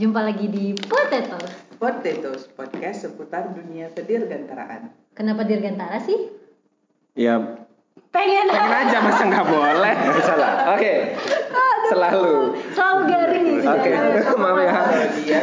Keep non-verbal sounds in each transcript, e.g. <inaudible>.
Jumpa lagi di Potatoes. Potatoes, podcast seputar dunia kedirgantaraan. Kenapa dirgantara sih? Ya Pengen pengen aja masa nggak boleh. Salah. Oke. Selalu. Selalu garing nih. Oke. <laughs> Maaf ya. Dia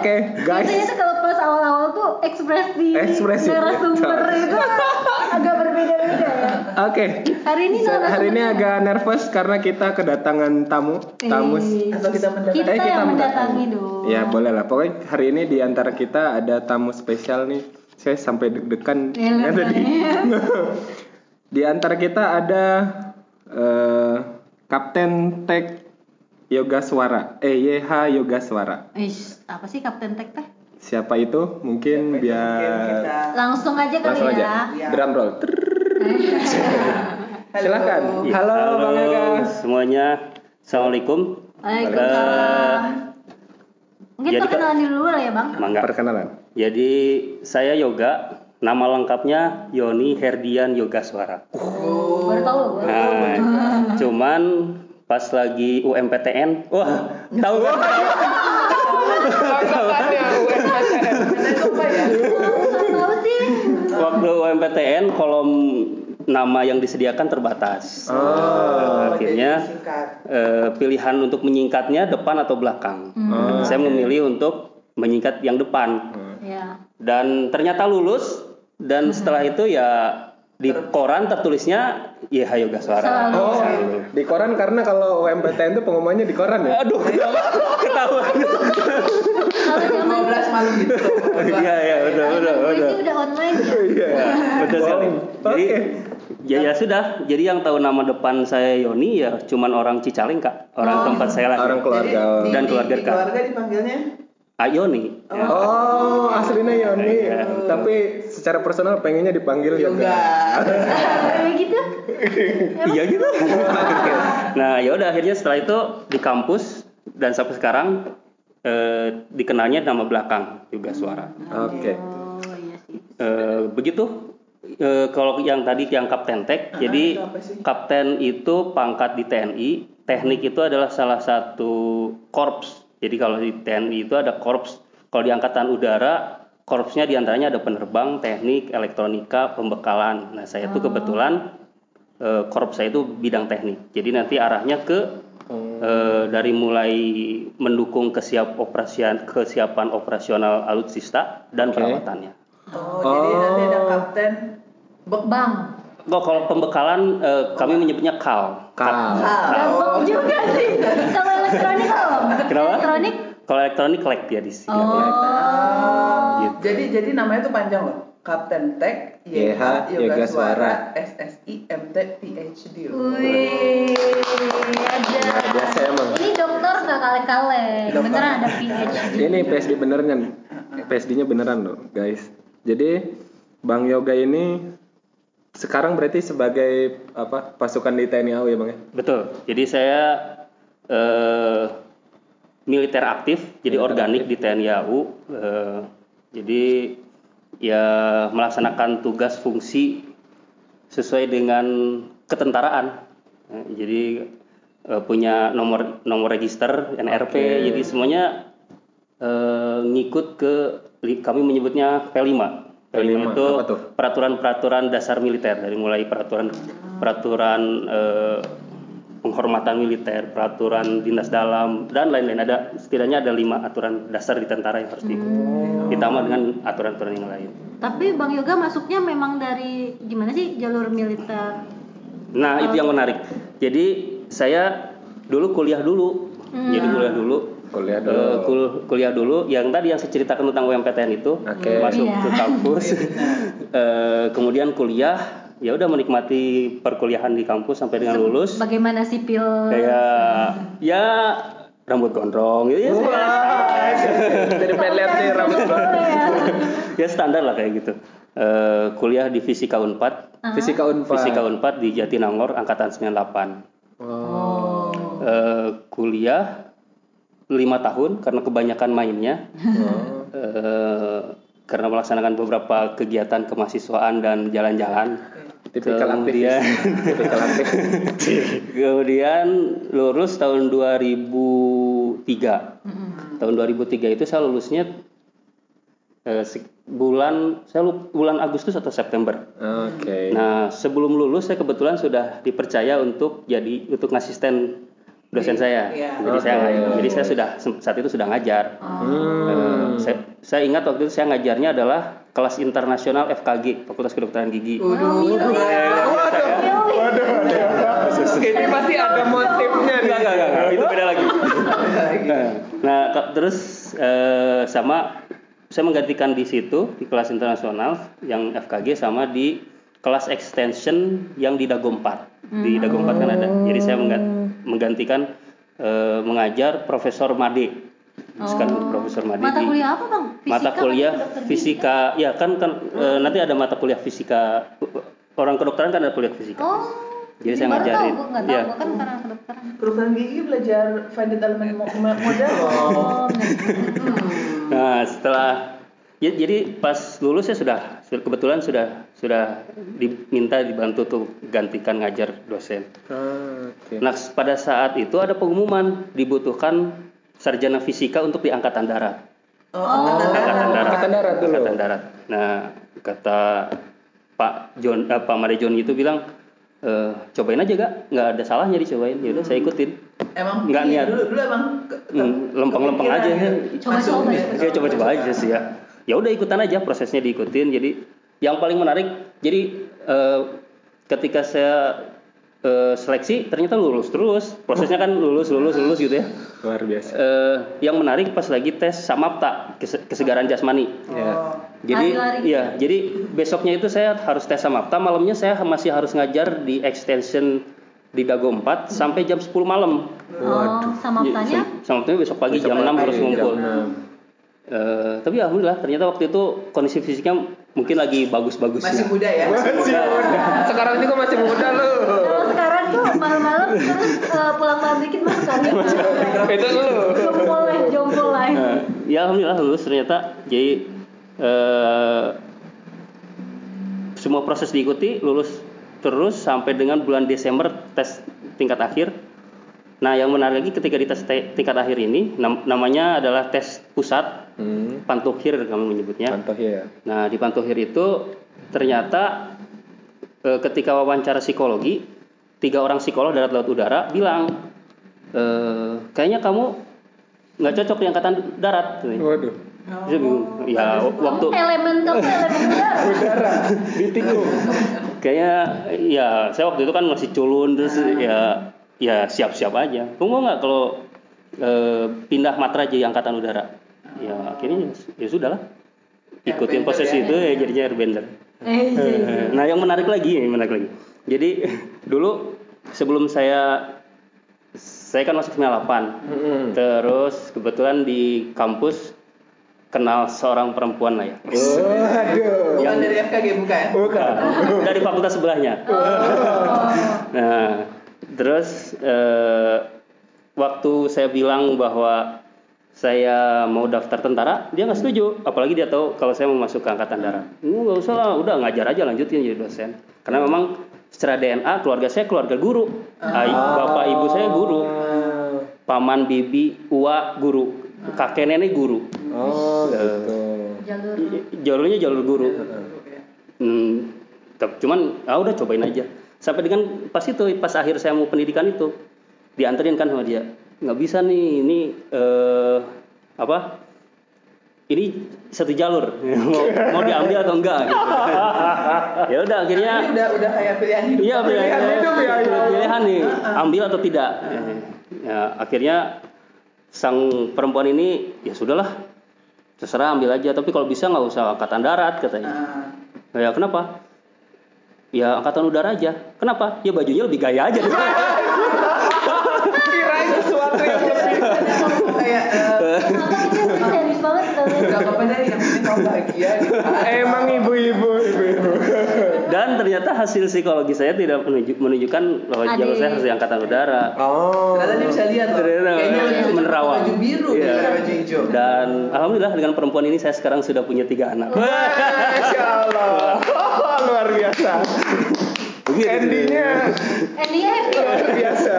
Oke, guys. Biasanya tuh kalau pas awal-awal tuh ekspresi, Ekspresi. narasumber itu <laughs> agak berbeda-beda ya. Oke. Hari ini narasumbernya- Hari ini agak nervous karena kita kedatangan tamu, tamu. Eh, atau kita mendatangi Kita Eh, kita yang mendatangi. dong. Ya boleh lah. Pokoknya hari ini di antara kita ada tamu spesial nih. Saya sampai deg-degan Ya, tadi. <laughs> di antara kita ada eh, Kapten Tek Yoga Swara. Eh YH Yoga Swara. Ish, apa sih Kapten Tek teh? Siapa itu? Mungkin Mungkin biar kita Langsung aja kali langsung aja. ya. Ya. Drum roll. <laughs> Halo. Silakan. Iya, Halo, Bang Yoga. semuanya. Assalamualaikum. Waalaikumsalam. Mungkin Jadi, perkenalan dulu lah ya bang. Mangga. Perkenalan. Jadi saya Yoga. Nama lengkapnya Yoni Herdian Yoga Swara. Baru tahu loh gue. Nah, cuman pas lagi UMPTN, wah, tahu <laughs> kan? Lupa ya. Baru tahu sih. Waktu UMPTN kolom nama yang disediakan terbatas. Oh. Oh, akhirnya eh, pilihan untuk menyingkatnya depan atau belakang. Oh, Saya memilih untuk menyingkat yang depan. Ya. dan ternyata lulus dan setelah itu ya di koran tertulisnya ya Yoga Suara. Selalu. Oh, di koran karena kalau UMPTN itu pengumumannya di koran ya? Aduh, <laughs> ketahuan. Kalau zaman 15 malam gitu. Iya iya betul betul gue betul. sih udah online ya. Iya. Betul sekali. Jadi Oke. ya ya sudah. Jadi yang tahu nama depan saya Yoni ya cuman orang Cicalengka, orang tempat saya lahir. Orang keluarga. Jadi, di, Dan di- keluarga di dekat. keluarga dipanggilnya Ayoni. Ya. Oh, aslinya Yoni. Iya. Tapi secara personal pengennya dipanggil Yoga. Yoga. Kayak gitu. Iya gitu. <laughs> nah, ya udah akhirnya setelah itu di kampus dan sampai sekarang eh, dikenalnya nama belakang Yoga Suara. Oke. Oh iya sih. Eh, begitu. Eh, kalau yang tadi yang kapten tek Ah, jadi itu kapten itu pangkat di TNI. Teknik itu adalah salah satu korps. Jadi kalau di TNI itu ada korps. Kalau di angkatan udara korpsnya di antaranya ada penerbang teknik elektronika pembekalan. Nah saya itu kebetulan eh, korps saya itu bidang teknik. Jadi nanti arahnya ke eh, dari mulai mendukung kesiap operasian kesiapan operasional alutsista dan Oke. perawatannya Oh, jadi nanti ada kapten Bek Bang. Oh, kalau pembekalan eh, kami menyebutnya KAL. Kal. Gabung juga sih. Kalau elektronik apa? Kenapa? Elektronik. Kalau elektronik lek ya di sini. Oh. Oh, Gitu. jadi jadi namanya tuh panjang loh. Kapten Tek YH Yoga Yoga Suara Suara. SSI MT PhD. Wih, ada. biasa emang. Ini dokter nggak kaleng-kaleng. Beneran ada PhD. Ini PSD beneran. PSD-nya beneran loh, guys. Jadi Bang Yoga ini sekarang berarti sebagai apa pasukan di TNI AU ya bang ya? Betul. Jadi saya eh, militer aktif, jadi Militer organik di TNI AU. Eh, jadi ya melaksanakan tugas fungsi sesuai dengan ketentaraan. Eh, jadi eh, punya nomor nomor register NRP. Oke. Jadi semuanya eh, ngikut ke kami menyebutnya P5. P5 P5, itu peraturan-peraturan dasar militer dari mulai peraturan peraturan eh, penghormatan militer, peraturan dinas dalam dan lain-lain ada setidaknya ada lima aturan dasar di tentara yang harus diikuti. Ditambah dengan aturan-aturan yang lain. Tapi Bang Yoga masuknya memang dari gimana sih jalur militer? Nah, itu yang menarik. Jadi saya dulu kuliah dulu. Jadi kuliah dulu. Kuliah dulu. Eh, kul- kuliah dulu. Yang tadi yang saya ceritakan tentang UMPTN itu Oke. masuk Iya. ke kampus. <laughs> Eh, kemudian kuliah. Ya udah menikmati perkuliahan di kampus sampai dengan lulus. Bagaimana sipil? Kayak ya rambut gondrong gitu ya. Wah, jadi pengen lihat nih rambut bang. ya standar lah kayak gitu. Eh, kuliah di Fisika Unpad. Fisika Unpad. Fisika Unpad di Jatinangor angkatan 98. Oh. Eh, kuliah lima tahun karena kebanyakan mainnya Oh. Eh, karena melaksanakan beberapa kegiatan kemahasiswaan dan jalan-jalan Tipikal kemudian. <laughs> Tipikal kemudian lulus tahun 2003 Mm-mm. tahun 2003 itu saya lulusnya eh, bulan saya lup- bulan Agustus atau September. Oke. Nah, sebelum lulus saya kebetulan sudah dipercaya untuk jadi untuk ngasisten dosen saya. Iya. Jadi saya Oke. ngajar- jadi saya sudah saat itu sudah ngajar. Hmm. Eh, saya, saya ingat waktu itu saya ngajarnya adalah kelas internasional FKG, Fakultas Kedokteran Gigi. Waduh, Ini pasti ada motifnya nih. Enggak, enggak, enggak, itu beda lagi. Nah, ke- terus eh, sama saya menggantikan di situ di kelas internasional yang FKG sama di kelas extension yang di Dago 4. Di Dago 4 kan ada. Jadi saya mengga- menggantikan eh, mengajar Profesor Made. Sekarang Profesor Made Mata di- kuliah apa bang? mata Fisika kuliah kan gigi, fisika ya kan kan eh, nanti ada mata kuliah fisika orang kedokteran kan ada kuliah fisika Oh. Jadi saya ngajarin. Tahu, nggak tahu, Iya. gua kan karena kedokteran. Kedokteran gigi belajar finded element mo- mo- model loh. Oh, benar. <laughs> Nah, setelah ya- jadi pas lulus saya sudah kebetulan sudah sudah diminta dibantu tuh gantikan ngajar dosen. Oke. Nah, pada saat itu ada pengumuman dibutuhkan sarjana fisika untuk di angkatan darat. Oh, angkatan darat. Angkatan darat. Angkatan darat dulu. Angkatan darat. Nah, kata Pak John eh, Pak Made John itu bilang eh, cobain aja gak nggak ada salahnya dicobain ya udah saya ikutin Emang Nggak iya, niat. dulu dulu emang ke- Hmm, lempeng-lempeng aja, ya. Coba-coba. Ya coba-coba aja sih ya ya udah ikutan aja prosesnya diikutin jadi yang paling menarik jadi eh, ketika saya eh, seleksi ternyata lulus terus prosesnya kan lulus lulus lulus gitu ya Luar biasa. Eh, yang menarik pas lagi tes samapta kese- kesegaran jasmani Ya. Oh. jadi Lari-lari. ya jadi besoknya itu saya harus tes samapta malamnya saya masih harus ngajar di extension di Dago 4 sampai jam 10 malam Oh, sama Ya, tanya. sam- samaptanya besok pagi Besok jam 6 pagi, harus jam ngumpul 6. Eh, tapi alhamdulillah ternyata waktu itu kondisi fisiknya mungkin lagi bagus-bagusnya. Masih muda ya? Masih muda. Sekarang juga masih muda lu. Kalau sekarang tuh malam-malam terus eh, pulang malam dikit masuk kali. Itu lu. Jompol lain, jompol lain. Eh, ya alhamdulillah lulus ternyata. Jadi eh, semua proses diikuti, lulus terus sampai dengan bulan Desember tes tingkat akhir. Nah, yang menarik lagi ketika di tes te- tingkat akhir ini nam- namanya adalah tes pusat Hmm. pantohir kami menyebutnya. Contoh ya. Nah, di Pantohir itu ternyata eh, ketika wawancara psikologi, tiga orang psikolog darat laut udara bilang, eh, kayaknya kamu nggak cocok di angkatan darat. Waduh. Saya bingung. Ya, waktu Elemen kamu elemen udara. <laughs> Udara ditikung. kayaknya ya saya waktu itu kan masih culun terus ya ya siap-siap aja. Kamu mau nggak kalau eh, pindah matra jadi angkatan udara? Ya akhirnya ya sudahlah. Ikutin Airbender proses ya. itu ya jadinya airbender. Eh, iya, iya. Eh, <laughs> Nah, yang menarik lagi, yang menarik lagi. Jadi dulu sebelum saya saya kan masuk 98. Hmm. Terus kebetulan di kampus kenal seorang perempuan lah ya. Waduh. Bukan dari FKG bukan? Bukan. Dari fakultas sebelahnya. Nah, terus eh, waktu saya bilang bahwa saya mau daftar tentara, dia nggak setuju. Apalagi dia tahu kalau saya mau masuk ke angkatan darat. Ini nggak usah lah, udah ngajar aja lanjutin jadi dosen. Karena memang secara DNA keluarga saya keluarga guru, Ay- bapak ibu saya guru, paman bibi ua guru, kakek nenek guru. Oh, gitu. Jalur Jalurnya jalur guru. Hmm, tep- cuman ah udah cobain aja. Sampai dengan pas itu pas akhir saya mau pendidikan itu dianterin kan sama dia. Nggak bisa nih ini eh, apa? Ini satu jalur <laughs> mau, mau diambil atau enggak gitu. <laughs> ya udah akhirnya Ini udah udah kayak pilihan hidup. Iya pilihan, Pilihan hidup ya, pilihan, ya. pilihan nih ambil atau tidak. Ya, akhirnya sang perempuan ini ya sudahlah terserah ambil aja tapi kalau bisa nggak usah angkatan darat katanya. Ah. Ya kenapa? Ya angkatan udara aja. Kenapa? Ya bajunya lebih gaya aja. <laughs> Kirain sesuatu yang lebih. kayak eh, Apa itu serius banget kalian. nggak apa-apa deh yang penting kamu bahagia gitu. Emang ibu-ibu, ibu-ibu. Dan ternyata hasil psikologi saya tidak menunjuk- menunjukkan bahwa jalur saya harus di angkatan udara. Oh. Ternyata dia bisa lihat loh. Ternyata Kayaknya lebih menerawang. baju biru daripada baju hijau. Dan alhamdulillah dengan perempuan ini saya sekarang sudah punya tiga anak. Masya Allah. <laughs> Luar biasa. Endingnya Endingnya happy ya? luar biasa,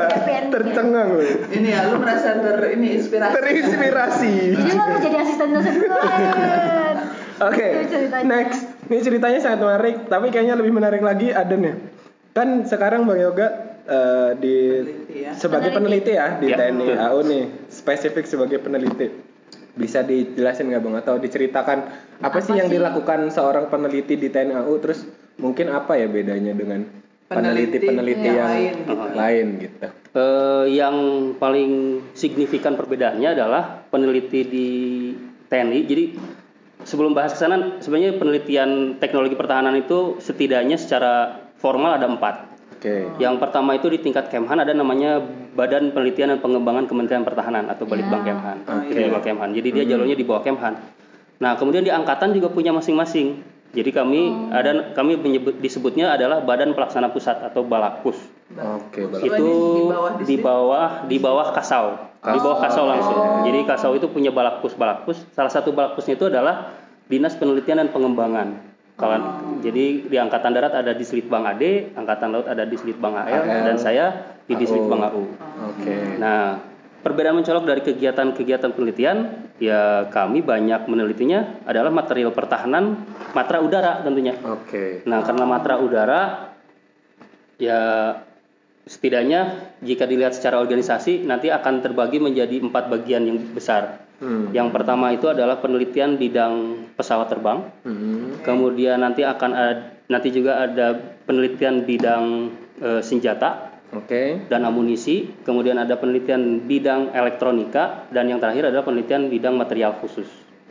tercengang loh. Ini ya, lu merasa ter ini inspirasi. Terinspirasi. Jadi lo mau jadi asisten dosen. Oke, next. Ini ceritanya sangat menarik, tapi kayaknya lebih menarik lagi ada nih. Kan sekarang Bang Yoga eh, di Peneliti ya. sebagai peneliti, ya di Ya, TNI betul. AU nih, spesifik sebagai peneliti. Bisa dijelasin nggak Bang atau diceritakan apa, sih Apa yang sih? dilakukan seorang peneliti di TNI AU terus mungkin apa ya bedanya dengan Peneliti peneliti-peneliti yang yang, lain gitu. lain gitu. Eh, yang paling signifikan perbedaannya adalah peneliti di TNI. Jadi sebelum bahas ke sana, sebenarnya penelitian teknologi pertahanan itu setidaknya secara formal ada empat. Oke. Yang pertama itu di tingkat Kemhan ada namanya Badan Penelitian dan Pengembangan Kementerian Pertahanan atau Balitbang Ya. Kemhan. Oke. Balitbang Kemhan. Jadi dia jalurnya di bawah Kemhan. Nah, kemudian di angkatan juga punya masing-masing. Jadi kami ada kami menyebut disebutnya adalah Badan Pelaksana Pusat atau Balakpus. Oke, Itu Bang. itu di di bawah di bawah Kasau di bawah Kasau langsung jadi Kasau itu punya balakpus balakpus salah satu balakpusnya itu adalah dinas penelitian dan pengembangan kalau jadi di angkatan darat ada di Selitbang AD angkatan laut ada di Selitbang AL, AL. dan saya di AU. Dislitbang AU Oke. nah perbedaan mencolok dari kegiatan-kegiatan penelitian ya kami banyak menelitinya adalah material pertahanan matra udara tentunya Oke. Nah, karena matra udara ya setidaknya jika dilihat secara organisasi nanti akan terbagi menjadi empat bagian yang besar. Hmm. Yang pertama itu adalah penelitian bidang pesawat terbang. Hmm. Kemudian nanti akan ada, nanti juga ada penelitian bidang eh, senjata Oke. dan amunisi. Kemudian ada penelitian bidang elektronika dan yang terakhir adalah penelitian bidang material khusus.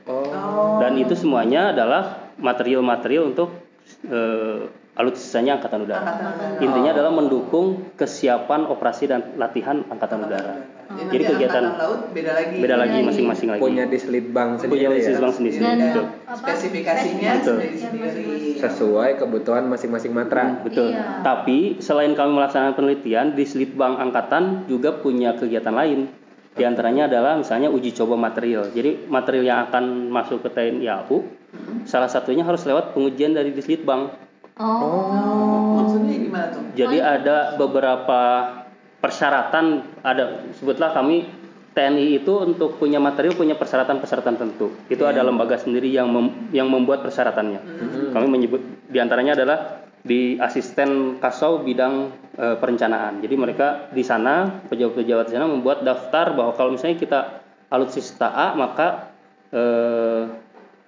Oh. Dan itu semuanya adalah material-material untuk eh, alutsisanya angkatan udara. Angkatan udara. Intinya adalah mendukung kesiapan operasi dan latihan angkatan udara. Jadi, Jadi nanti kegiatan laut beda lagi. beda lagi lagi. masing-masing lagi. Punya di Slitbang Punya sendiri alutsista ya. bang sendiri. Dan Betul. spesifikasinya Betul. sendiri-sendiri. Sesuai kebutuhan masing-masing matra. Betul. Iya. Tapi selain kami melaksanakan penelitian di Slitbang Angkatan juga punya kegiatan lain. Di antaranya adalah misalnya uji coba material. Jadi material yang akan masuk ke TNI AU salah satunya harus lewat pengujian dari Dislitbang. Oh. Maksudnya gimana tuh? Jadi ada beberapa persyaratan ada sebutlah kami TNI itu untuk punya material punya persyaratan-persyaratan tertentu. Itu ada lembaga sendiri yang mem- yang membuat persyaratannya. Kami menyebut di antaranya adalah di asisten kasau bidang eh, perencanaan. Jadi mereka di sana pejabat-pejabat di sana membuat daftar bahwa kalau misalnya kita alutsista A maka eh,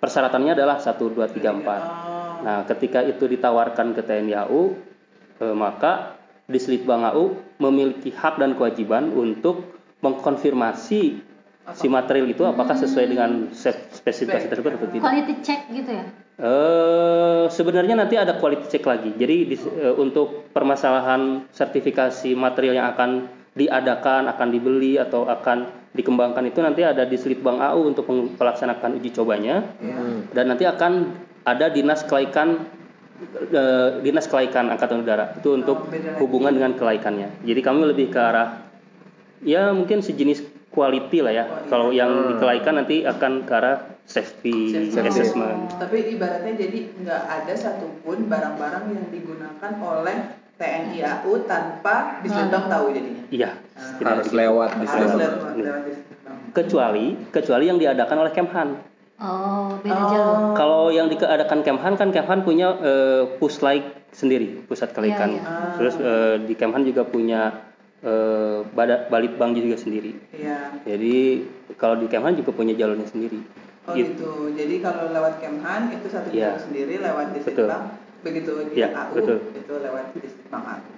persyaratannya adalah 1 2 3 4. Nah, ketika itu ditawarkan ke TNI AU, eh, maka Dislitbang AU memiliki hak dan kewajiban untuk mengkonfirmasi si material itu apakah sesuai dengan spesifikasi tersebut atau tidak. Quality check gitu ya? Eh, sebenarnya nanti ada quality check lagi. Jadi di- eh, untuk permasalahan sertifikasi material yang akan diadakan, akan dibeli atau akan dikembangkan itu nanti ada di Selitbang AU untuk melaksanakan uji cobanya Hmm. dan nanti akan ada dinas kelaikan dinas kelaikan angkatan udara itu untuk lagi. hubungan dengan kelaikannya. Jadi kami lebih ke arah ya mungkin sejenis quality lah ya. Kalau yang dikelaikan nanti akan ke arah safety, Safety. assessment. Tapi ibaratnya jadi nggak ada satupun barang-barang yang digunakan oleh TNI AU tanpa Dislitbang tahu jadinya. Iya, Harus setidaknya lewat di Harus lewat lewat Dislitbang. kecuali kecuali yang diadakan oleh Kemhan. Oh, beda jalur. Kalau yang diadakan Kemhan kan Kemhan punya eh, puslaik sendiri, pusat kelaikan. Iya, Terus eh, di Kemhan juga punya eh, bada- balitbang juga sendiri. Iya. Jadi kalau di Kemhan juga punya jalurnya sendiri. Oh Gitu. gitu. Jadi kalau lewat Kemhan itu satu Iya. jalur sendiri lewat Betul. Dislitbang. Begitu di Iya, AU betul. itu lewat Dislitbang AU.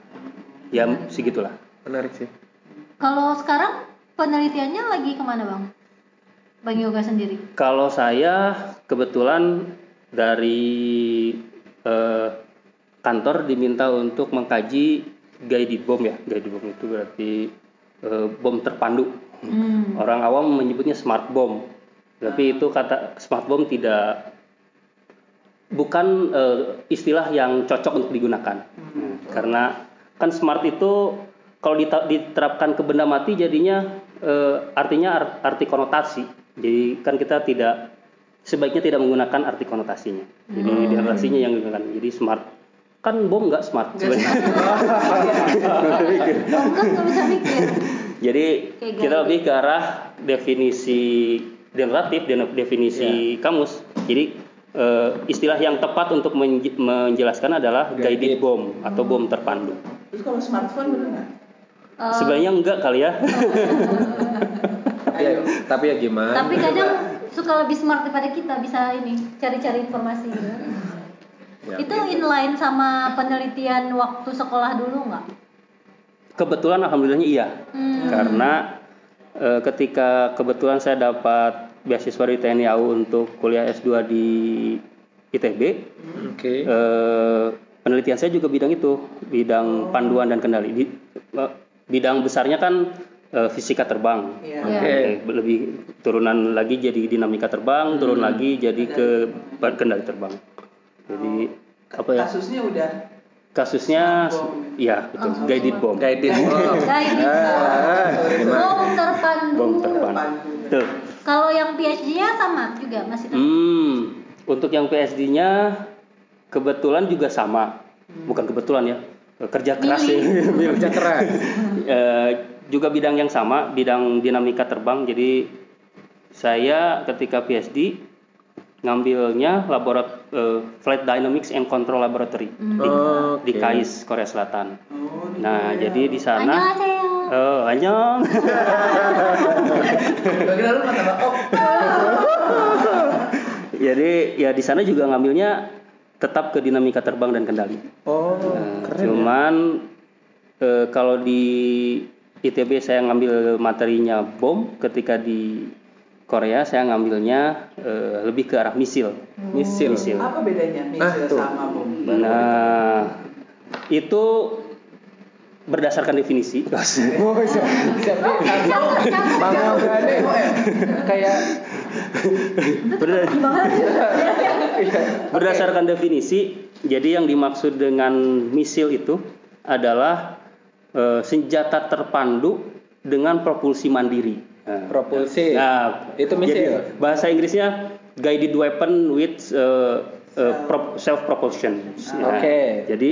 Ya segitulah. Menarik sih. Kalau sekarang penelitiannya lagi ke mana bang? Bang Yoga sendiri. Kalau saya kebetulan dari eh, kantor diminta untuk mengkaji guided bomb ya. Guided bomb itu berarti eh, bom terpandu. Hmm. Orang awam menyebutnya smart bomb. Tapi itu kata smart bomb tidak bukan eh, istilah yang cocok untuk digunakan. Hmm, Karena kan smart itu kalau diterapkan ke benda mati jadinya eh, artinya ar- arti konotasi. Jadi kan kita tidak sebaiknya tidak menggunakan arti konotasinya. Jadi konotasinya yang digunakan. Jadi smart kan bom nggak smart Nggak sebenarnya. <laughs> Bom kan nggak bisa mikir. Jadi Kayak kita lebih ke arah definisi generatif dan definisi kamus. Jadi eh, istilah yang tepat untuk menj- menjelaskan adalah guided, Guided. bomb atau bom terpandu. Terus kalau smartphone bener nggak? Eh, Sebenarnya enggak kali ya. <laughs> Tapi ya, tapi ya gimana? tapi kadang suka lebih smart daripada kita bisa ini cari-cari informasi gitu. Ya, itu gitu. inline sama penelitian waktu sekolah dulu nggak? Kebetulan alhamdulillahnya iya. Hmm. Karena eh, ketika kebetulan saya dapat beasiswa di TNI AU untuk kuliah S2 di ITB, Oke. eh, penelitian saya juga bidang itu, bidang panduan dan kendali. Di- eh, bidang besarnya kan eh, fisika terbang. Iya. Oke. Eh, lebih turunan lagi jadi dinamika terbang, turun lagi jadi ke kendali terbang. Jadi apa ya? Kasusnya udah Kasusnya ya betul, Langsung guided bomb. Guided bomb. <laughs> Guided Ah, gimana? Bom terpandu. Bom terpandu. Betul. Kalau yang PhD-nya sama juga masih. Hmm, untuk yang PSD-nya kebetulan juga sama. Bukan kebetulan ya. Kerja keras ya. Milih. <laughs> Kerja keras. <laughs> Eh, juga bidang yang sama, bidang dinamika terbang. Jadi saya ketika PSD ngambilnya laborat eh, Flight Dynamics and Control Laboratory di, Oke. di KAIS Korea Selatan. Oh, Nah, Korea. jadi di sana. Oh, oh <laughs> Jadi ya di sana juga ngambilnya tetap ke dinamika terbang dan kendali. Oh, Nah, keren ya. cuman eh, kalau di ITB saya ngambil materinya bom, ketika di Korea saya ngambilnya eh, lebih ke arah misil. Misil. Misil. apa bedanya misil Ah, tuh. sama bom? Nah, itu berdasarkan definisi. <laughs> Oh. Bang Yoga nih kayak berdasarkan definisi, jadi yang dimaksud dengan misil itu adalah eh, senjata terpandu dengan propulsi mandiri. Nah, propulsi. Nah, Itu misil. Jadi, bahasa Inggrisnya guided weapon with uh, uh, self propulsion. Oke. Jadi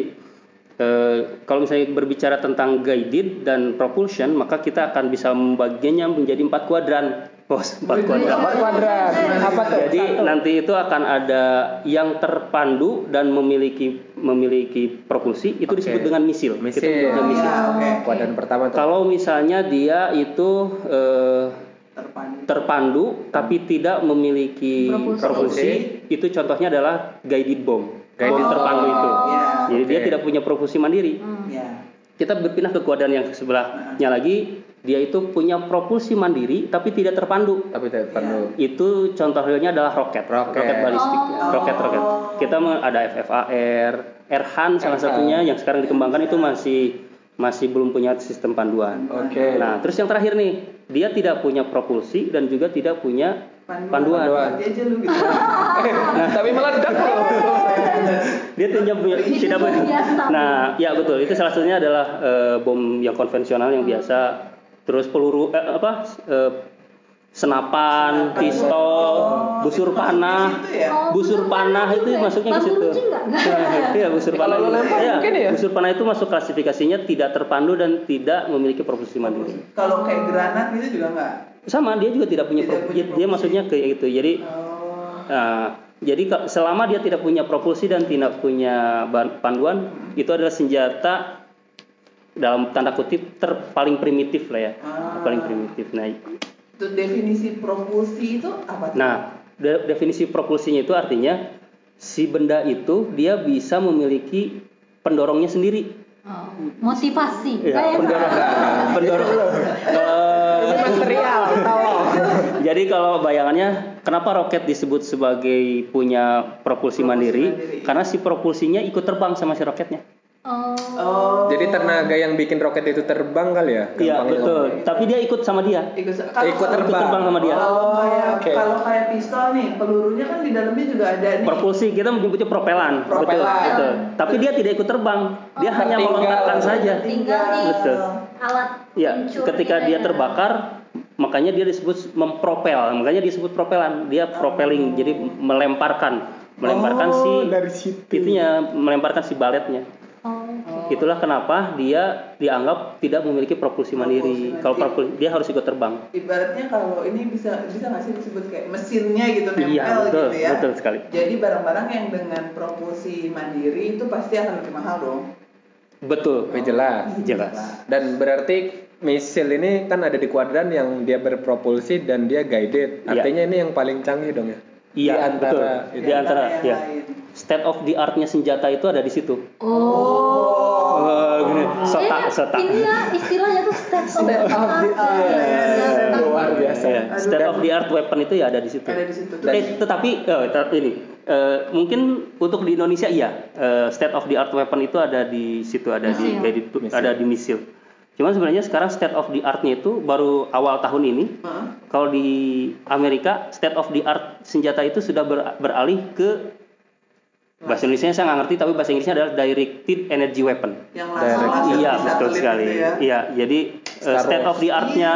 eh, kalau misalnya berbicara tentang guided dan propulsion, maka kita akan bisa membaginya menjadi empat kuadran. Bos, empat kuadran. Empat kuadrat. Apa tuh? Jadi Satu. nanti itu akan ada yang terpandu dan memiliki memiliki propulsi itu Oke. disebut dengan misil. Misil. Kita sebutnya misil. Ya, oke. Kuadran pertama tuh. Kalau misalnya dia itu eh, Terpandu. terpandu tapi tidak memiliki Propulsi. propulsi, itu contohnya adalah guided bomb. Guided bom terpandu bomb. itu. Ya. Jadi dia Oke. tidak punya propulsi mandiri. Ya. Kita berpindah ke kuadran yang sebelahnya lagi, dia itu punya propulsi mandiri tapi tidak terpandu. Tapi tidak perlu. Itu contoh realnya adalah roket, Roket. balistik, ya. Oh. roket roket. Kita ada FFAR, Erhan salah Erhan. satunya yang sekarang dikembangkan itu masih masih belum punya sistem panduan. Oke. Nah, terus yang terakhir nih, dia tidak punya propulsi dan juga tidak punya panduan. Panduan. Gitu. <laughs> Tapi meledak loh. <laughs> Dia tidak punya tidak punya. Nah, ya betul. Itu salah satunya adalah eh, bom yang konvensional yang biasa. Terus peluru eh, apa? eh, senapan, Senapan. pistol, Oh, busur itu panah. ya? Oh, busur panah itu masuknya ke situ. Nah, Iya, busur panah. Kalau lempar Iya, ya? Busur panah itu masuk klasifikasinya tidak terpandu dan tidak memiliki propulsi mandiri. Kalau kayak granat gitu juga enggak? Sama, dia juga tidak punya Tidak punya Dia propulsi. maksudnya kayak gitu. Jadi Oh. Nah, jadi selama dia tidak punya propulsi dan tidak punya panduan, itu adalah senjata dalam tanda kutip terpaling primitif lah ya, Ah. paling primitif. Nah, Itu definisi propulsi itu apa tuh? nah de- definisi propulsinya itu artinya si benda itu dia bisa memiliki pendorongnya sendiri. Oh, motivasi. Ya, Kayak pendorong, <laughs> pendorong. Eh, <laughs> material, tolong. <laughs> Jadi kalau bayangannya kenapa roket disebut sebagai punya propulsi, Propulsi mandiri? mandiri. Karena si propulsinya ikut terbang sama si roketnya. Oh. Oh. Jadi tenaga yang bikin roket itu terbang kali ya? Iya betul. ngomong. Tapi dia ikut sama dia. ikut Ikut Ikut terbang. terbang sama dia. Kalau kayak Oke. kalau kayak pistol nih, pelurunya kan di dalamnya juga ada nih. Propulsi kita menyebutnya propelan. Betul, Propelan. betul. Tapi dia tidak ikut terbang. Dia Oh, hanya tertinggal. melontarkan saja. tinggal Betul. alat Ya, pencurnya ketika dia ya. terbakar, makanya dia disebut mempropel. Makanya disebut propelan. Dia propelling, jadi melemparkan. melemparkan oh, si dari situ. itunya melemparkan si baletnya. Itulah kenapa dia dianggap tidak memiliki propulsi mandiri. Propulsi Kalau mandiri. propulsi dia harus ikut terbang. Ibaratnya kalau ini bisa bisa nggak sih disebut kayak mesinnya gitu nempel Iya, betul, gitu ya. betul sekali. Jadi barang-barang yang dengan propulsi mandiri itu pasti akan lebih mahal dong. Betul. Oh, jelas. Jelas. Dan berarti misil ini kan ada di kuadran yang dia berpropulsi dan dia guided. Iya. Artinya ini yang paling canggih dong ya. Iya, Di antara betul. itu. Di antara yang ya. lain. State of the art-nya senjata itu ada di situ. Oh. Gini, setak, Eh, setak. Ini ya istilahnya tuh state of the State of the art. art. Senjata. Luar biasa. Iya, State of the art weapon itu ya ada di situ. Ada di situ. Eh, tetapi eh, tet- ini eh, mungkin untuk di Indonesia iya eh, state of the art weapon itu ada di situ ada di Misil. kayak di- Misil. ada di misil. Cuman sebenarnya sekarang state of the artnya itu baru awal tahun ini. Heeh. Kalau di Amerika state of the art senjata itu sudah ber- beralih ke bahasa Indonesia saya nggak ngerti tapi bahasa Inggrisnya adalah directed energy weapon. Yang Direct. langsung Iya betul sekali. gitu ya. Iya jadi eh, Star state of the artnya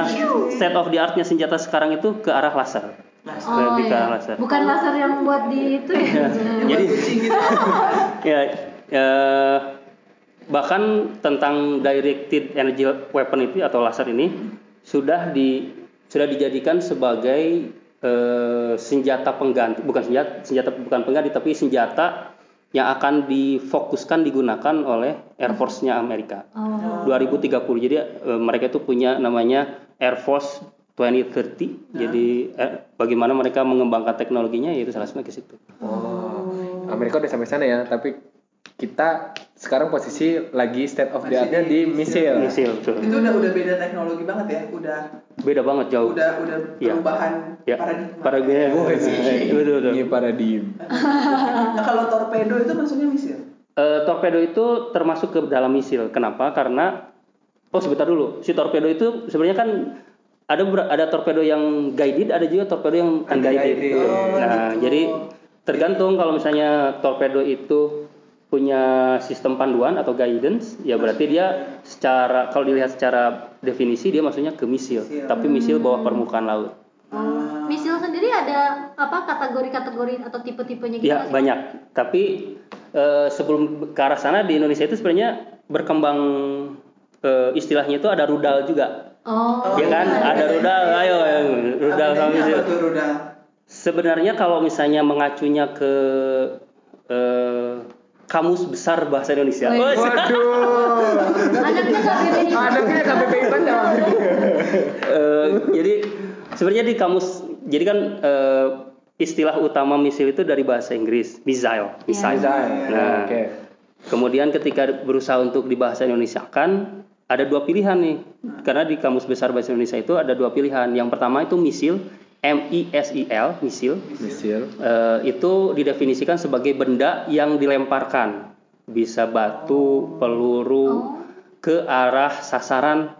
state of the artnya senjata sekarang itu ke arah laser. Oh, ke iya. arah laser. Bukan laser yang buat di itu ya. Yang Jadi- gitu. <laughs> ya eh, bahkan tentang directed energy weapon itu atau laser ini sudah di sudah dijadikan sebagai eh, senjata pengganti bukan senjata senjata bukan pengganti tapi senjata yang akan difokuskan digunakan oleh Air Force-nya Amerika. Oh. 2030 jadi eh, mereka itu punya namanya Air Force 2030 jadi eh, bagaimana mereka mengembangkan teknologinya yaitu salah satunya ke situ. Oh, Amerika udah sampai sana ya, tapi kita sekarang posisi lagi state of the art-nya di di misil. misil betul. Itu udah udah beda teknologi banget ya. Udah beda banget jauh udah udah Iya. perubahan ya paradigma. para gue Wah, betul betul Ini paradigm. Nah, kalau torpedo itu maksudnya misil. Eh, torpedo itu termasuk ke dalam misil kenapa karena oh sebentar dulu si torpedo itu sebenarnya kan ada ada torpedo yang guided ada juga torpedo yang Unguided. Oh, nah gitu. jadi tergantung kalau misalnya torpedo itu punya sistem panduan atau guidance ya berarti dia secara kalau dilihat secara definisi dia maksudnya ke misil Misil. tapi misil bawah permukaan laut Oh. Misil sendiri ada apa kategori-kategori atau tipe-tipenya gitu Ya nggak sih? banyak. Tapi eh, sebelum ke arah sana di Indonesia itu sebenarnya berkembang eh, istilahnya itu ada rudal juga. Oh. ya kan? iya. Ada rudal, ayo ayo, rudal sama misil. rudal? Sebenarnya kalau misalnya mengacunya ke eh, kamus besar bahasa Indonesia. Oh, Waduh. Anaknya KBBI. Anaknya KBBI banget. Eh, jadi sebenarnya di kamus jadi kan eh, istilah utama misil itu dari bahasa Inggris, missile, missile. Missile. Nah, Oke. Kemudian ketika berusaha untuk dibahasa Indonesia kan ada dua pilihan nih. Karena di kamus besar bahasa Indonesia itu ada dua pilihan. Yang pertama itu misil, M I S I L, misil. Misil. Eh, itu didefinisikan sebagai benda yang dilemparkan. Bisa batu, peluru Oh. ke arah sasaran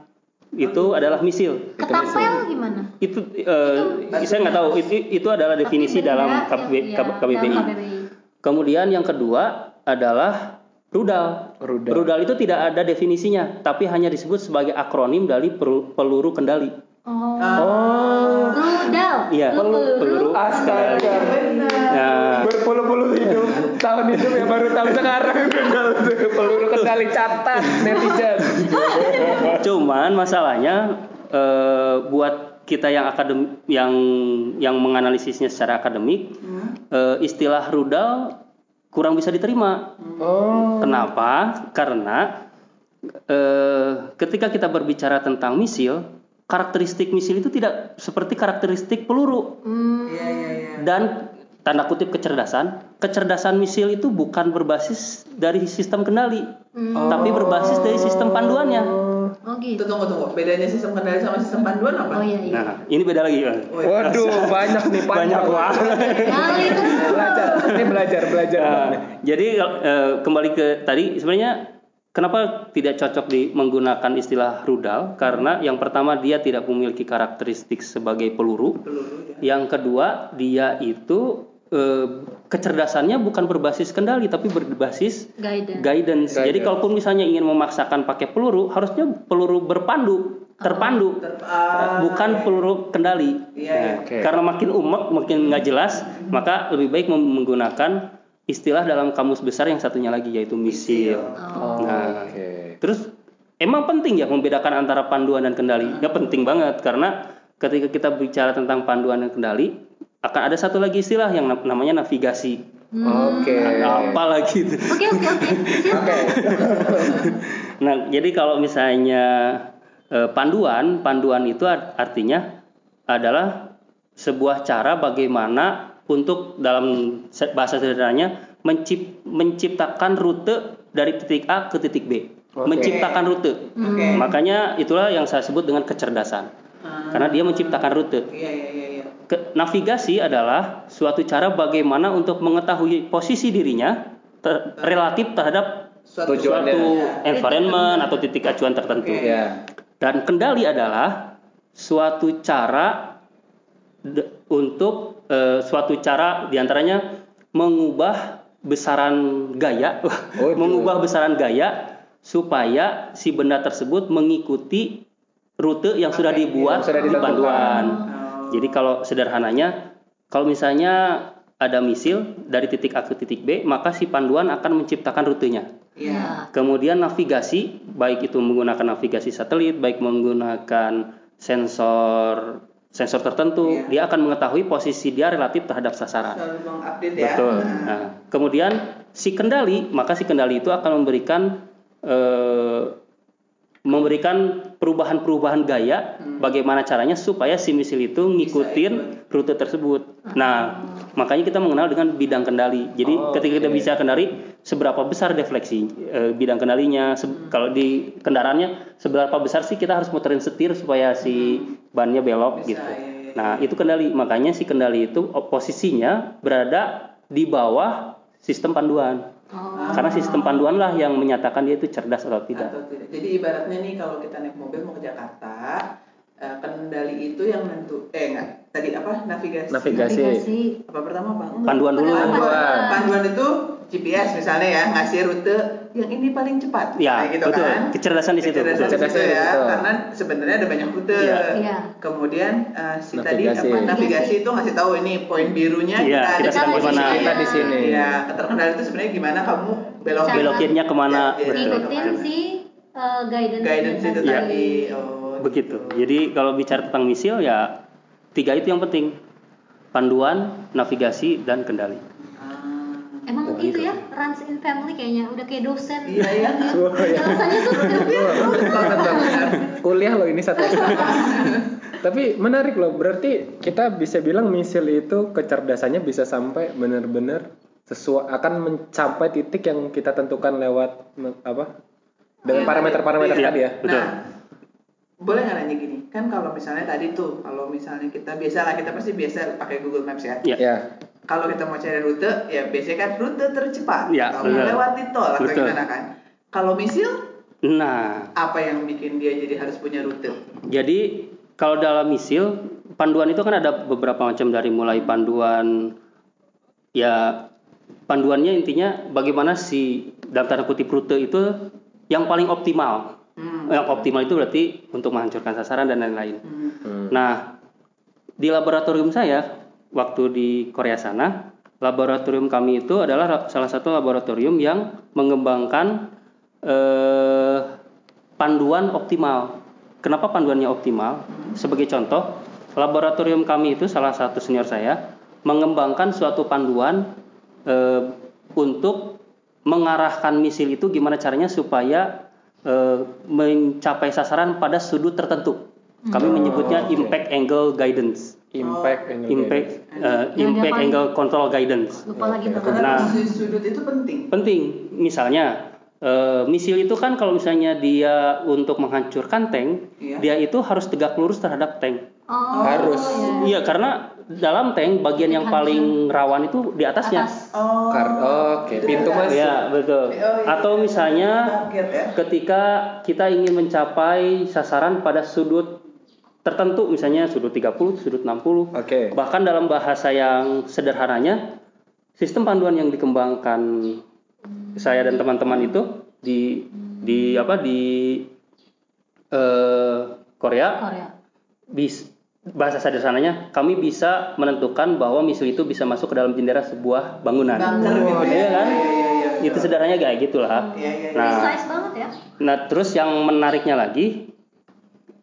itu adalah misil. Ketapel gimana? Itu eh, saya nggak tahu itu itu adalah definisi dalam yang- KB, ya, dalam KBBI. KBBI. Kemudian yang kedua adalah rudal. Rudal. itu tidak ada definisinya, tapi hanya disebut sebagai akronim dari peluru kendali. Oh. Oh. Rudal. Iya, peluru. Astaga. Benar. Nah, Berpuluh-puluh hidup tahun hidup ya baru tahu sekarang peluru kendali catat netizen. cuman masalahnya eh, buat kita yang akadem yang yang menganalisisnya secara akademik, eh, istilah rudal kurang bisa diterima. Oh. Kenapa? Karena eh, ketika kita berbicara tentang misil, karakteristik misil itu tidak seperti karakteristik peluru Hmm. Iya iya iya. dan tanda kutip kecerdasan. Kecerdasan misil itu bukan berbasis dari sistem kendali, Hmm. tapi berbasis dari sistem panduannya. Oh gitu. Itu tunggu tunggu. Bedanya sistem kendali sama sistem panduan apa? Oh iya iya. Nah, ini beda lagi. Bang. Waduh, <laughs> banyak nih Banyak banget. Kali itu. Belajar, ini belajar, belajar. Nah, jadi eh, kembali ke tadi sebenarnya kenapa tidak cocok di menggunakan istilah rudal? Karena yang pertama dia tidak memiliki karakteristik sebagai peluru. Peluru ya. Yang kedua dia itu eh, kecerdasannya bukan berbasis kendali tapi berbasis Guidance. guidance. Jadi Guidance. kalaupun misalnya ingin memaksakan pakai peluru, harusnya peluru berpandu, terpandu, Ter- ah, bukan peluru kendali. Iya, iya. Nah, Oke. Karena makin umek, makin nggak jelas, maka lebih baik menggunakan istilah dalam kamus besar yang satunya lagi yaitu misil. Oh. Nah, Oke. Terus emang penting ya membedakan antara panduan dan kendali? Ya penting banget karena ketika kita bicara tentang panduan dan kendali akan ada satu lagi istilah yang nam- namanya navigasi. Oke. Ada apa lagi itu? Oke oke oke. <laughs> Nah, jadi kalau misalnya eh, panduan, panduan itu art- artinya adalah sebuah cara bagaimana untuk dalam bahasa sederhananya mencip- menciptakan rute dari titik A ke titik B. Oke. Menciptakan rute. Oke. Makanya itulah yang saya sebut dengan kecerdasan. Ah, Karena dia menciptakan rute. Iya iya iya. iya. Ke- navigasi adalah suatu cara bagaimana untuk mengetahui posisi dirinya ter- relatif terhadap Suatu suatu environment atau titik acuan tertentu. Oke. Ya. Dan kendali adalah suatu cara de- untuk eh, suatu cara di antaranya mengubah besaran gaya, Oh, <laughs> itu. mengubah besaran gaya supaya si benda tersebut mengikuti rute yang sudah dibuat yang sudah di panduan. Oh. Jadi kalau sederhananya, kalau misalnya ada misil dari titik A ke titik B, maka si panduan akan menciptakan rutenya. Iya. Kemudian navigasi, baik itu menggunakan navigasi satelit, baik menggunakan sensor sensor tertentu, Iya. dia akan mengetahui posisi dia relatif terhadap sasaran. Ya. Betul. Nah. Nah, kemudian si kendali, maka si kendali itu akan memberikan eh, memberikan perubahan-perubahan gaya, Hmm. bagaimana caranya supaya si misil itu ngikutin rute tersebut. Nah, makanya kita mengenal dengan bidang kendali. Jadi Oh, ketika kita oke. bicara kendali, seberapa besar defleksi eh, bidang kendalinya, se- Hmm. kalau di kendaraannya seberapa besar sih kita harus muterin setir supaya si bannya belok. Bisa, gitu. iya, Nah, itu kendali. Makanya si kendali itu oh, posisinya berada di bawah sistem panduan. Oh. Karena sistem panduan lah yang menyatakan dia itu cerdas atau tidak. Atau tidak. Jadi ibaratnya nih kalau kita naik mobil mau ke Jakarta, eh, kendali itu yang nentu eh enggak, tadi apa? Navigasi. Navigasi. Navigasi. Apa pertama, Bang? Panduan dulu. Panduan. Panduan itu GPS misalnya ya, ngasih rute yang ini paling cepat. Ya, Kayak gitu betul. kan. Kecerdasan di situ. Kecerdasan di Kecerdasan situ di ya, situ. karena sebenarnya ada banyak rute. Iya. Iya. Kemudian eh, si Navigasi. tadi apa navigasi itu ngasih tahu ini poin birunya Iya, kita sedang di di mana. posisi Kita di sini. Iya, terkendali itu sebenarnya gimana kamu belok Belokinnya ke mana? Ya, ya. Betul. Ikutin si eh, guidance guidance itu tadi. tadi. Oh, Begitu. Jadi kalau bicara tentang misil ya tiga itu yang penting. Panduan, navigasi, dan kendali. Ah. Emang Oh, itu gitu. ya runs in family kayaknya udah kayak dosen. Iya, <laughs> iya. Iya. Alasannya tuh Banget, banget. Kuliah loh ini satu <laughs> Tapi menarik loh, berarti kita bisa bilang misil itu kecerdasannya bisa sampai benar-benar sesuai akan mencapai titik yang kita tentukan lewat apa? Dengan Iya, parameter-parameter iya. tadi ya. Betul. Nah, boleh nggak nanya gini? Kan kalau misalnya tadi tuh, kalau misalnya kita biasa lah, kita pasti biasa pakai Google Maps ya. Ya. Ya. Kalau kita mau cari rute, ya biasanya kan rute tercepat. Ya, atau benar. melewati tol atau Betul. gimana kan? Kalau misil, Nah, apa yang bikin dia jadi harus punya rute? jadi kalau dalam misil panduan itu kan ada beberapa macam dari mulai panduan ya panduannya intinya bagaimana si dalam tanda kutip rute itu yang paling optimal. Hmm. Yang optimal itu berarti untuk menghancurkan sasaran dan lain-lain. Hmm. Hmm. Nah, di laboratorium saya waktu di Korea sana, laboratorium kami itu adalah salah satu laboratorium yang mengembangkan eh, panduan optimal. Kenapa panduannya optimal? Sebagai contoh, laboratorium kami itu salah satu senior saya mengembangkan suatu panduan eh, untuk mengarahkan misil itu gimana caranya supaya eh, mencapai sasaran pada sudut tertentu. Kami menyebutnya oke. impact angle guidance, Impact and impact eh, Yang dia impact paling- angle control guidance. lupa lagi. Karena Nah. posisi sudut itu penting. Penting, misalnya eh, misil itu kan kalau misalnya dia untuk menghancurkan tank, Iya. dia itu harus tegak lurus terhadap tank. Oh, Harus. iya. Iya, karena dalam tank bagian yang paling rawan itu di atasnya. Atas. Oh. Kar- Oke, Itu pintu masuk. Iya, betul. Oh, iya. Atau misalnya Target ya. ketika kita ingin mencapai sasaran pada sudut tertentu, misalnya sudut 30, sudut 60. Oke. Bahkan dalam bahasa yang sederhananya, sistem panduan yang dikembangkan saya dan teman-teman itu di di apa di eh, Korea Korea. bis bahasa sederhananya kami bisa menentukan bahwa misil itu bisa masuk ke dalam jendela sebuah bangunan. Bunker gitu ya. Iya kan? Iya, iya. Itu sederhananya kayak gitulah. Iya, iya, iya. Nah, Precise banget ya. Nah, terus yang menariknya lagi,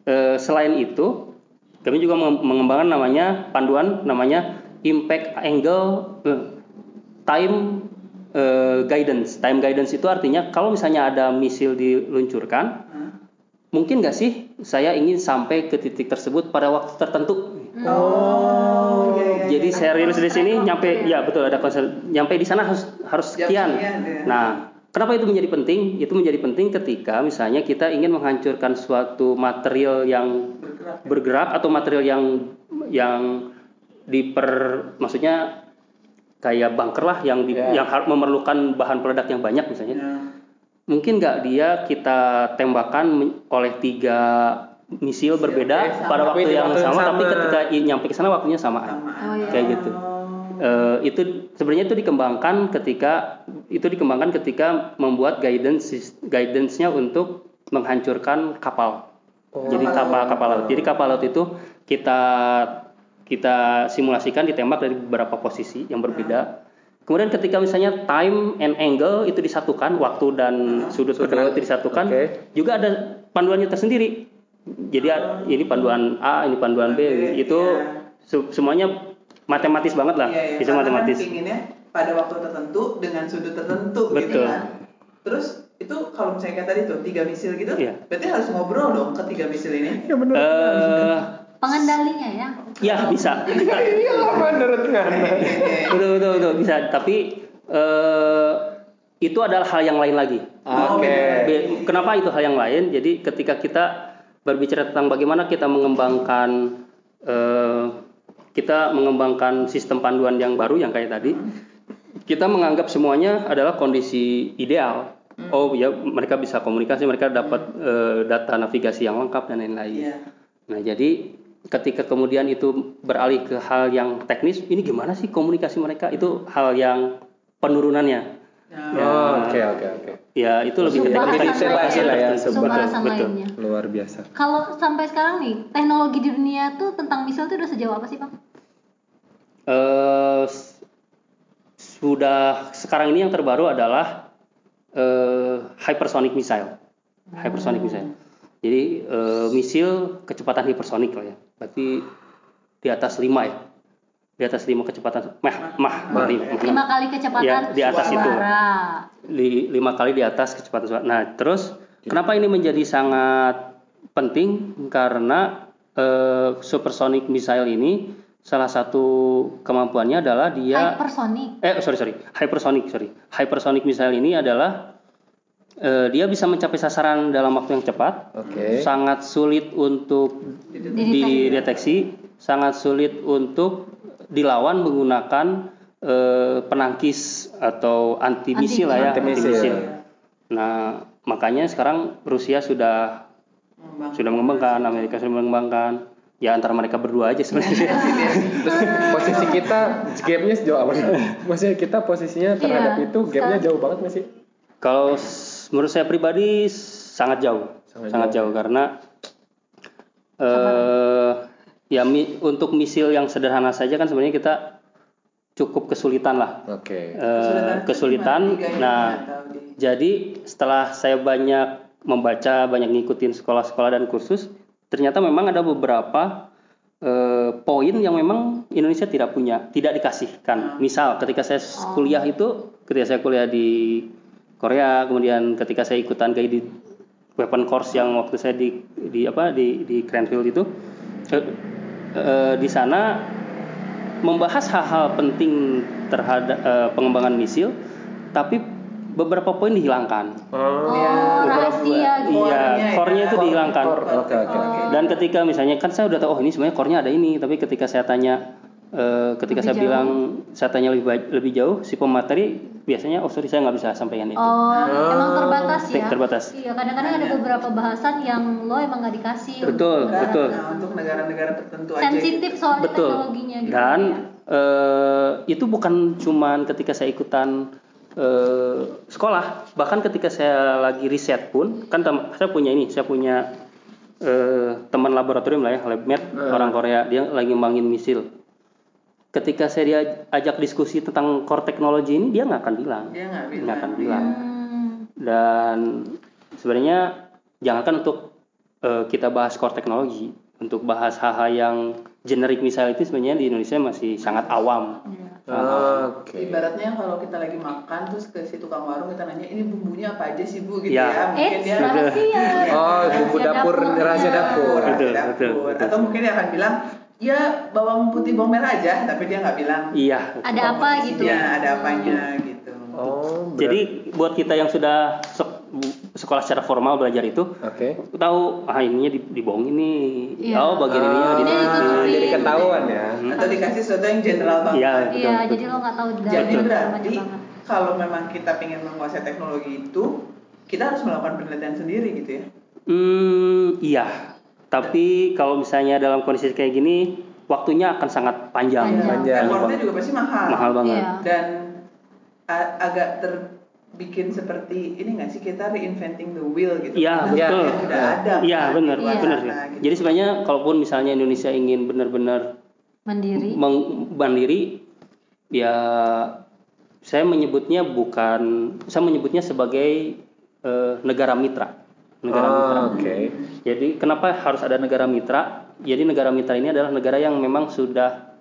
eh, selain itu, kami juga menge- mengembangkan namanya panduan namanya impact angle eh, time eh, guidance. Time guidance itu artinya kalau misalnya ada misil diluncurkan, mungkin nggak sih saya ingin sampai ke titik tersebut pada waktu tertentu. Oh, iya, iya, Jadi iya. saya rilis di sini nyampe ya? ya betul ada konsep nyampe di sana harus harus sekian, ya. Nah, kenapa itu menjadi penting? Itu menjadi penting ketika misalnya kita ingin menghancurkan suatu material yang bergerak. bergerak atau material yang yang diper maksudnya kayak bunker lah yang di- Ya. yang memerlukan bahan peledak yang banyak misalnya. Ya. Mungkin nggak dia kita tembakan oleh tiga misil berbeda sama. pada waktu yang waktu yang sama, tapi sama. ketika nyampe ke sana waktunya samaan. Sama. Oh, iya. Kayak gitu. Eh, itu sebenarnya itu dikembangkan ketika itu dikembangkan ketika membuat guidance guidance-nya untuk menghancurkan kapal. Oh. Jadi kapal kapal laut. Jadi kapal laut itu kita kita simulasikan ditembak dari beberapa posisi yang berbeda. Kemudian ketika misalnya time and angle itu disatukan, waktu dan sudut pergerakan itu disatukan, Oke. juga ada panduannya tersendiri. Jadi ini panduan A, ini panduan B, itu iya. se- semuanya matematis banget lah, Iya, iya. bisa Karena matematis. Kan pinginnya pada waktu tertentu dengan sudut tertentu gitu Betul. kan. Terus itu kalau misalnya kayak tadi tuh tiga misil gitu, Iya. berarti harus ngobrol dong ke tiga misil ini. Ya bener. Eh, Pengendalinya ya. ya bisa, Iya menurut Ngana. betul betul betul bisa. Tapi eh, itu adalah hal yang lain lagi. Oke. Be- Kenapa itu hal yang lain? Jadi ketika kita berbicara tentang bagaimana kita mengembangkan eh, kita mengembangkan sistem panduan yang baru yang kayak tadi, kita menganggap semuanya adalah kondisi ideal. Oh ya mereka bisa komunikasi, mereka dapat eh, data navigasi yang lengkap dan lain-lain. Iya. Nah jadi ketika kemudian itu beralih ke hal yang teknis, ini gimana sih komunikasi mereka? Itu hal yang penurunannya. Nah, Ya. Oh, Oke oke oke. Ya itu lebih ke Pembahasan teknis lagi lah ya, Betul. Luar biasa. Kalau sampai sekarang nih, teknologi di dunia tuh tentang misil tuh udah sejauh apa sih, Bang? Eh, sudah sekarang ini yang terbaru adalah eh, hypersonic missile. Hypersonic missile. Jadi eh, misil kecepatan hipersonik lah ya. Berarti di atas 5 ya. Di atas 5 kecepatan mah mah, mah. Lima kali kecepatan Ya, di atas itu. suara. Li- lima kali di atas kecepatan suara. Nah, terus kenapa ini menjadi sangat penting? Karena eh, supersonic missile ini salah satu kemampuannya adalah dia Hypersonic. eh sorry sorry hypersonic sorry hypersonic missile ini adalah eh, dia bisa mencapai sasaran dalam waktu yang cepat Oke. sangat sulit untuk Dideteksi. dideteksi sangat sulit untuk dilawan menggunakan eh, penangkis atau anti misil lah ya Anti-misil. anti-misil. Nah makanya sekarang Rusia sudah sudah mengembangkan Amerika sudah mengembangkan ya antara mereka berdua aja sebenarnya <laughs> posisi kita gapnya sejauh apa? Maksudnya kita posisinya terhadap Iya, itu gapnya jauh banget nggak sih? Kalau menurut saya pribadi sangat jauh, Sangat sangat, jauh. jauh. karena eh ya mi- untuk misil yang sederhana saja kan sebenarnya kita cukup kesulitan lah. Oke. Eh, kesulitan. itu gimana? Tiganya Nah, jadi setelah saya banyak membaca, banyak ngikutin sekolah-sekolah dan kursus, ternyata memang ada beberapa eh, poin yang memang Indonesia tidak punya, tidak dikasihkan. Misal ketika saya kuliah itu, ketika saya kuliah di Korea, kemudian ketika saya ikutan guided weapon course yang waktu saya di di apa di di Cranfield itu, eh, eh, di sana membahas hal-hal penting terhadap eh, pengembangan misil, tapi beberapa poin dihilangkan. Oh. Oh, rahasia gitu. Iya, Core-nya ya. itu Core- dihilangkan. core. Oke oke oke. Dan ketika misalnya kan saya udah tahu oh ini sebenarnya core-nya ada ini, tapi ketika saya tanya eh, ketika Lebih saya jauh. bilang saya tanya lebih ba- lebih jauh si pemateri biasanya oh sorry saya nggak bisa sampaikan itu. Oh, emang terbatas ya? Ter- terbatas. Iya, kadang-kadang ada beberapa bahasan yang lo emang nggak dikasih. Betul, Negara, betul. Nah, untuk negara-negara tertentu aja. Sensitif gitu. soalnya Betul. teknologinya gitu. Dan ya. eh, itu bukan cuman ketika saya ikutan eh, sekolah, bahkan ketika saya lagi riset pun, kan tem- saya punya ini, saya punya eh, teman laboratorium lah ya, labmate orang Korea, dia lagi ngembangin misil. Ketika saya diajak diskusi tentang core teknologi ini, dia nggak akan bilang, Dia nggak bilang. akan bilang. Hmm. Dan sebenarnya jangankan untuk eh, kita bahas core teknologi, untuk bahas hal-hal yang generik misal itu sebenarnya di Indonesia masih sangat awam. Iya. Oke. Ibaratnya kalau kita lagi makan terus ke si tukang warung kita nanya ini bumbunya apa aja sih bu gitu Ya. ya. Mungkin Eh, dia rahasia. <laughs> Oh, bumbu Rahasia dapur, rahasia dapur. rahasia Betul, dapur. betul, betul. Atau mungkin dia akan bilang ya bawang putih bawang merah aja, tapi dia nggak bilang Iya. Ada apa gitu? Ya, ada apanya gitu. Oh, berat. Jadi buat kita yang sudah sekolah secara formal belajar itu, Oke. tahu ah ininya di- dibohongin nih. Iya. Oh, bagian ininya Ah, di Ini ditutupin. jadi ketahuan ya. Atau dikasih sesuatu yang general banget. Iya, betul. Iya, betul. jadi lo nggak tahu Jadi berarti banget. kalau memang kita ingin menguasai teknologi itu, kita harus melakukan penelitian sendiri gitu ya. Hmm, iya. Tapi kalau misalnya dalam kondisi kayak gini, waktunya akan sangat panjang. Panjang. Panjang. Effortnya banget. juga pasti mahal. Mahal banget. Iya. Dan agak terbikin seperti ini nggak sih kita reinventing the wheel gitu. Iya, betul. yang Sudah ada. Iya, kan, benar, luar benar. sana, gitu. Jadi sebenarnya kalaupun misalnya Indonesia ingin benar-benar Mandiri. meng- mandiri, ya saya menyebutnya bukan, saya menyebutnya sebagai eh, negara mitra. Negara mitra. Oh, Oke. Jadi kenapa harus ada negara mitra? Jadi negara mitra ini adalah negara yang memang sudah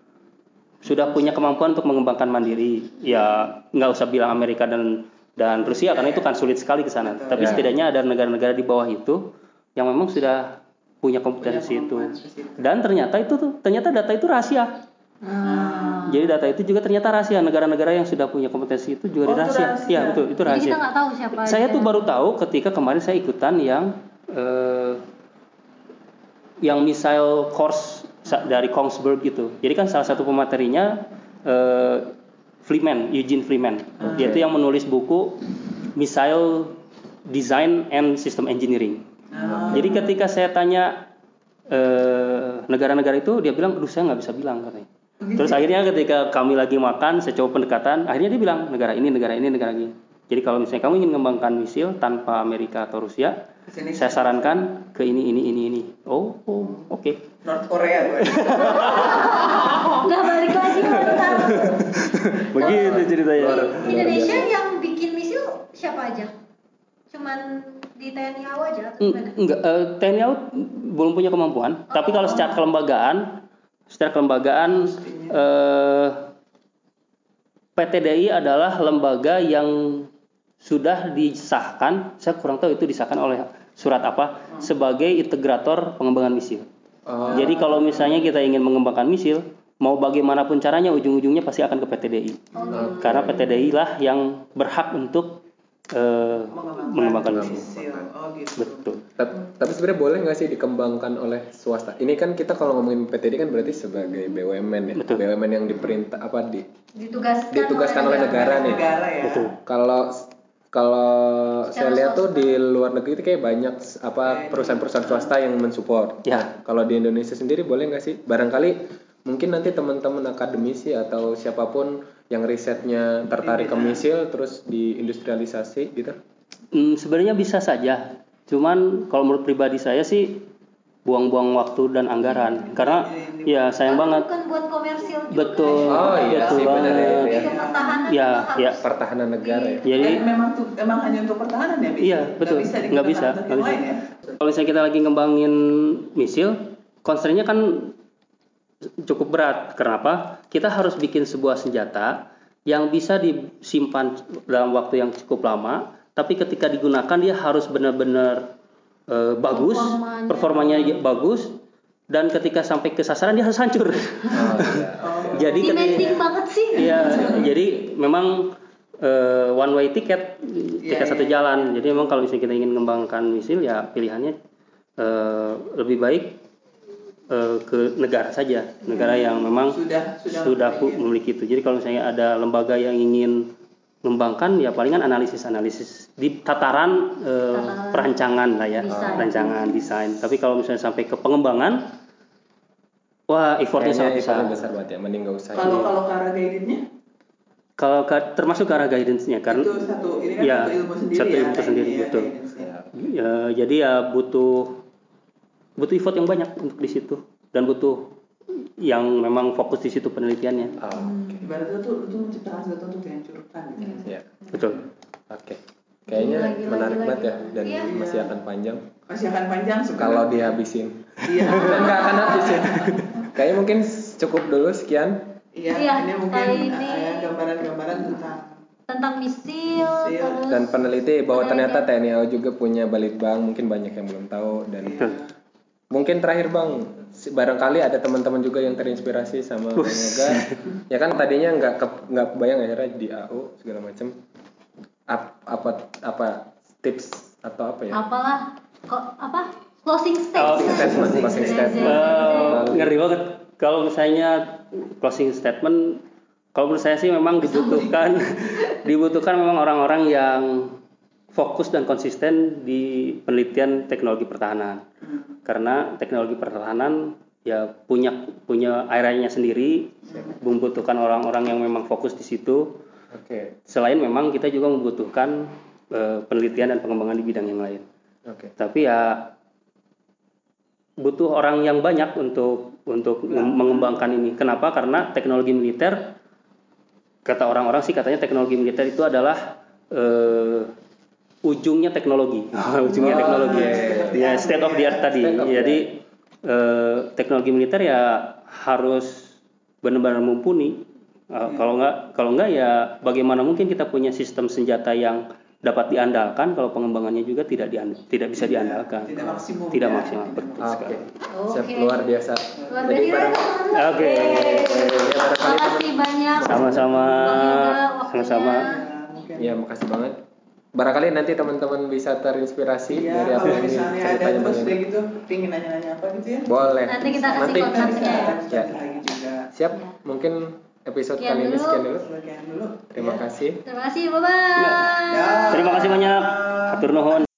sudah punya kemampuan untuk mengembangkan mandiri. Ya nggak usah bilang Amerika dan dan Rusia karena itu kan sulit sekali ke sana. Tapi Ya. setidaknya ada negara-negara di bawah itu yang memang sudah punya kompetensi itu. ke situ. Dan ternyata itu tuh ternyata data itu rahasia. Ah. Jadi data itu juga ternyata rahasia. Negara-negara yang sudah punya kompetensi itu juga Oh, itu rahasia. rahasia. Iya betul itu Jadi rahasia. kita nggak tahu siapa. Saya aja. tuh baru tahu ketika kemarin saya ikutan yang eh, yang missile course dari Kongsberg gitu. Jadi kan salah satu pematerinya eh, Freeman, Eugene Freeman. Dia itu yang menulis buku Missile Design and System Engineering. Nah, Jadi ketika saya tanya eh, negara-negara itu, dia bilang, aduh saya nggak bisa bilang katanya. Terus akhirnya ketika kami lagi makan, saya coba pendekatan, akhirnya dia bilang negara ini, negara ini, negara ini. Jadi kalau misalnya kamu ingin mengembangkan misil tanpa Amerika atau Rusia, ke sini saya sarankan ke ini, ini, ini, ini. Oh, oh, oke. North Korea tuh. <laughs> Nggak balik lagi mantan. <laughs> Begitu ceritanya. Di Indonesia yang bikin misil siapa aja? Cuman di TNI AU aja atau gimana? Enggak, eh, TNI AU belum punya kemampuan. Tapi kalau secara kelembagaan, secara kelembagaan eh, PTDI adalah lembaga yang sudah disahkan, saya kurang tahu itu disahkan oleh surat apa, sebagai integrator pengembangan misil. Oh, Jadi kalau misalnya kita ingin mengembangkan misil, mau bagaimanapun caranya ujung-ujungnya pasti akan ke PTDI. Karena PTDI lah yang berhak untuk eh, mengembangkan misil. misil. Oh gitu. Betul. tapi, tapi sebenarnya boleh nggak sih dikembangkan oleh swasta? Ini kan kita kalau ngomongin PTD kan berarti sebagai BUMN ya. Betul. BUMN yang diperintah apa di Ditugaskan, ditugaskan oleh negara nih. Negara ya. Betul. Kalau kalau saya lihat tuh di luar negeri itu kayak banyak apa perusahaan-perusahaan swasta yang mensupport. Ya. Kalau di Indonesia sendiri boleh nggak sih? Barangkali mungkin nanti teman-teman akademisi atau siapa pun yang risetnya tertarik ke misil terus diindustrialisasi gitu. Hmm, sebenarnya bisa saja. Cuman kalau menurut pribadi saya sih buang-buang waktu dan anggaran. Karena ya sayang banget. Bukan buat komersil juga. Betul. Oh, iya betul sih, ya, banget. iya. Pertahanan Ya, harus ya. Pertahanan negara ya. Jadi Dan memang tuh emang hanya untuk pertahanan ya? Bis? Iya, betul. Nggak bisa Nggak bisa, bisa. ya? kalau misalnya kita lagi ngembangin misil, constraint-nya kan cukup berat. Kenapa? Kita harus bikin sebuah senjata yang bisa disimpan dalam waktu yang cukup lama, tapi ketika digunakan dia harus benar-benar eh, bagus, Performanya. performanya bagus, dan ketika sampai ke sasaran dia harus hancur. Oh, <laughs> iya. Jadi ketika banget sih. Iya, jadi memang eh, one way ticket, tiket Iya, satu iya. jalan. Jadi memang kalau misalnya kita ingin mengembangkan misil ya pilihannya eh, lebih baik eh, ke negara saja, negara yang memang Sudah sudah sudah memiliki itu. Jadi kalau misalnya ada lembaga yang ingin mengembangkan ya palingan analisis-analisis di tataran eh, Tataran perancangan lah ya, desain. perancangan desain. Tapi kalau misalnya sampai ke pengembangan, wah effortnya sangat Kayaknya besar. effortnya besar banget ya. Mending nggak usah. Kalau kalau ke arah guidance-nya Kalau ke- termasuk ke arah guidance-nya kan, itu satu ini kan ya, satu ilmu sendiri satu ya. ilmu tersendiri, ini ya, betul. guidance-nya. ya, jadi ya butuh butuh effort yang banyak untuk di situ dan butuh yang memang fokus di situ penelitiannya. Oh, Ibaratnya tuh lu tuh menciptakan sesuatu untuk dihancurkan gitu. ya. Betul. Oke. Kayaknya Gila, gila, menarik gila, banget ya gila. dan Iya. masih akan panjang Masih akan panjang sebenarnya. kalau dihabisin. Iya. Dan <laughs> nggak akan habisin. Kayaknya mungkin cukup dulu sekian. Iya, Iya, ini mungkin ini- ya, gambaran-gambaran tentang tentang misil, Misil. terus Dan peneliti bahwa ternyata. TNI AU juga punya balitbang, mungkin banyak yang belum tahu dan Iya. Mungkin terakhir bang, barangkali ada teman-teman juga yang terinspirasi sama Bang Yoga. ya kan tadinya nggak ke- nggak kebayang akhirnya di AU segala macam. Ap- apa apa tips atau apa ya? apalah kok apa closing Oh, statement statement, closing statement. Ngeri banget kalau misalnya closing statement kalau menurut saya sih memang dibutuhkan <laughs> dibutuhkan memang orang-orang yang fokus dan konsisten di penelitian teknologi pertahanan karena teknologi pertahanan ya punya punya areanya sendiri membutuhkan orang-orang yang memang fokus di situ Oke, selain memang kita juga membutuhkan eh, penelitian dan pengembangan di bidang yang lain oke. tapi ya butuh orang yang banyak untuk untuk mengembangkan ini. Kenapa? Karena teknologi militer kata orang-orang sih katanya teknologi militer itu adalah eh, ujungnya teknologi, <laughs> ujungnya Oh, teknologi. iya, Ya state of the art tadi. Of the Jadi eh, teknologi militer ya harus benar-benar mumpuni. Eh, Kalau nggak kalau nggak ya bagaimana mungkin kita punya sistem senjata yang dapat diandalkan kalau pengembangannya juga tidak dian- tidak bisa diandalkan. tidak maksimum Tidak ya. maksimal betul Oke, sekali. siap Oke. luar biasa. luar Jadi biasa barang- Oke. terima kasih banyak Sama-sama. Sama-sama. Ya. Ya, makasih banget. Barangkali nanti teman-teman bisa terinspirasi Iya, dari apa yang misalnya ada ceritanya terus Yoga. gitu pingin nanya-nanya apa gitu ya. Boleh. Nanti kita kasih Nanti- kontaknya. Ya. Ya. Siap, mungkin episode Sekian kali ini dulu. sekian dulu. Sekian dulu. Terima Ya. kasih. terima kasih bye bye Ya. Terima kasih banyak. Atur nuhun.